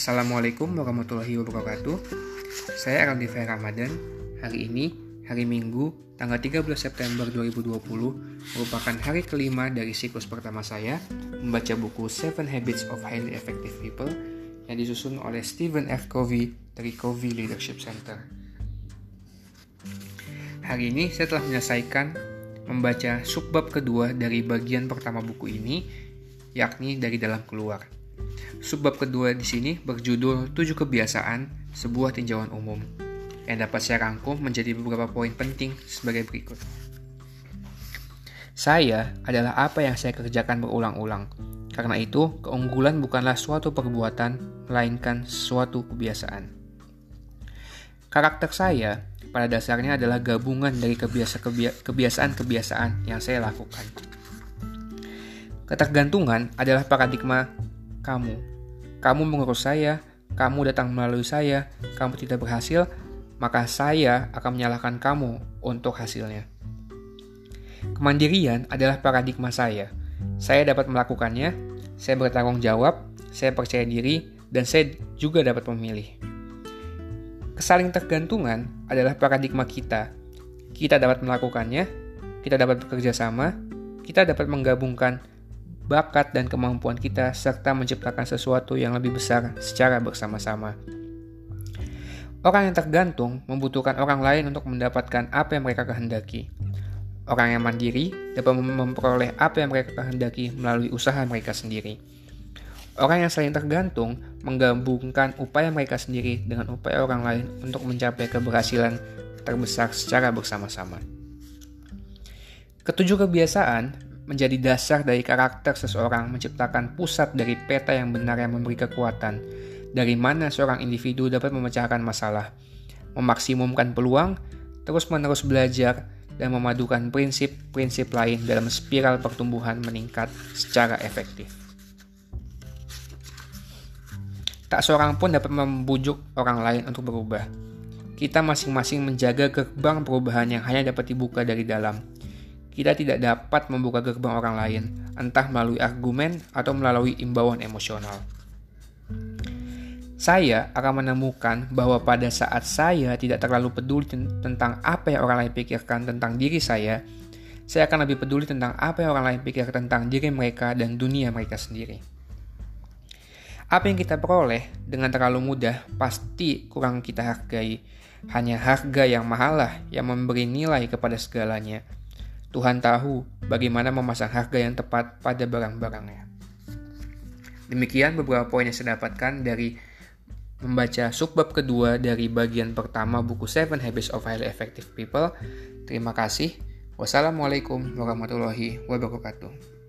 Assalamualaikum warahmatullahi wabarakatuh. Saya Araldifa Ramadan. Hari ini, hari Minggu, tanggal 13 September 2020, merupakan hari kelima dari siklus pertama saya membaca buku Seven Habits of Highly Effective People yang disusun oleh Stephen F. Covey dari Covey Leadership Center. Hari ini saya telah menyelesaikan membaca subbab kedua dari bagian pertama buku ini, yakni dari dalam keluar. Subbab kedua di sini berjudul 7 kebiasaan sebuah tinjauan umum yang dapat saya rangkum menjadi beberapa poin penting sebagai berikut. Saya adalah apa yang saya kerjakan berulang-ulang. Karena itu, keunggulan bukanlah suatu perbuatan, melainkan suatu kebiasaan. Karakter saya pada dasarnya adalah gabungan dari kebiasaan-kebiasaan yang saya lakukan. Ketergantungan adalah paradigma kamu. Kamu mengurus saya, kamu datang melalui saya, kamu tidak berhasil, maka saya akan menyalahkan kamu untuk hasilnya. Kemandirian adalah paradigma saya. Saya dapat melakukannya, saya bertanggung jawab, saya percaya diri, dan saya juga dapat memilih. Kesaling tergantungan adalah paradigma kita. Kita dapat melakukannya, kita dapat bekerja sama, kita dapat menggabungkan bakat dan kemampuan kita, serta menciptakan sesuatu yang lebih besar secara bersama-sama. Orang yang tergantung membutuhkan orang lain untuk mendapatkan apa yang mereka kehendaki. Orang yang mandiri dapat memperoleh apa yang mereka kehendaki melalui usaha mereka sendiri. Orang yang saling tergantung menggabungkan upaya mereka sendiri dengan upaya orang lain untuk mencapai keberhasilan terbesar secara bersama-sama. Ketujuh kebiasaan menjadi dasar dari karakter seseorang menciptakan pusat dari peta yang benar yang memberi kekuatan, dari mana seorang individu dapat memecahkan masalah, memaksimumkan peluang, terus-menerus belajar, dan memadukan prinsip-prinsip lain dalam spiral pertumbuhan meningkat secara efektif. Tak seorang pun dapat membujuk orang lain untuk berubah. Kita masing-masing menjaga gerbang perubahan yang hanya dapat dibuka dari dalam kita tidak dapat membuka gerbang orang lain, entah melalui argumen atau melalui imbauan emosional. Saya akan menemukan bahwa pada saat saya tidak terlalu peduli tentang apa yang orang lain pikirkan tentang diri saya, saya akan lebih peduli tentang apa yang orang lain pikir tentang diri mereka dan dunia mereka sendiri. Apa yang kita peroleh dengan terlalu mudah pasti kurang kita hargai. Hanya harga yang mahal lah yang memberi nilai kepada segalanya Tuhan tahu bagaimana memasang harga yang tepat pada barang-barangnya. Demikian beberapa poin yang saya dapatkan dari membaca subbab kedua dari bagian pertama buku Seven Habits of Highly Effective People. Terima kasih. Wassalamualaikum warahmatullahi wabarakatuh.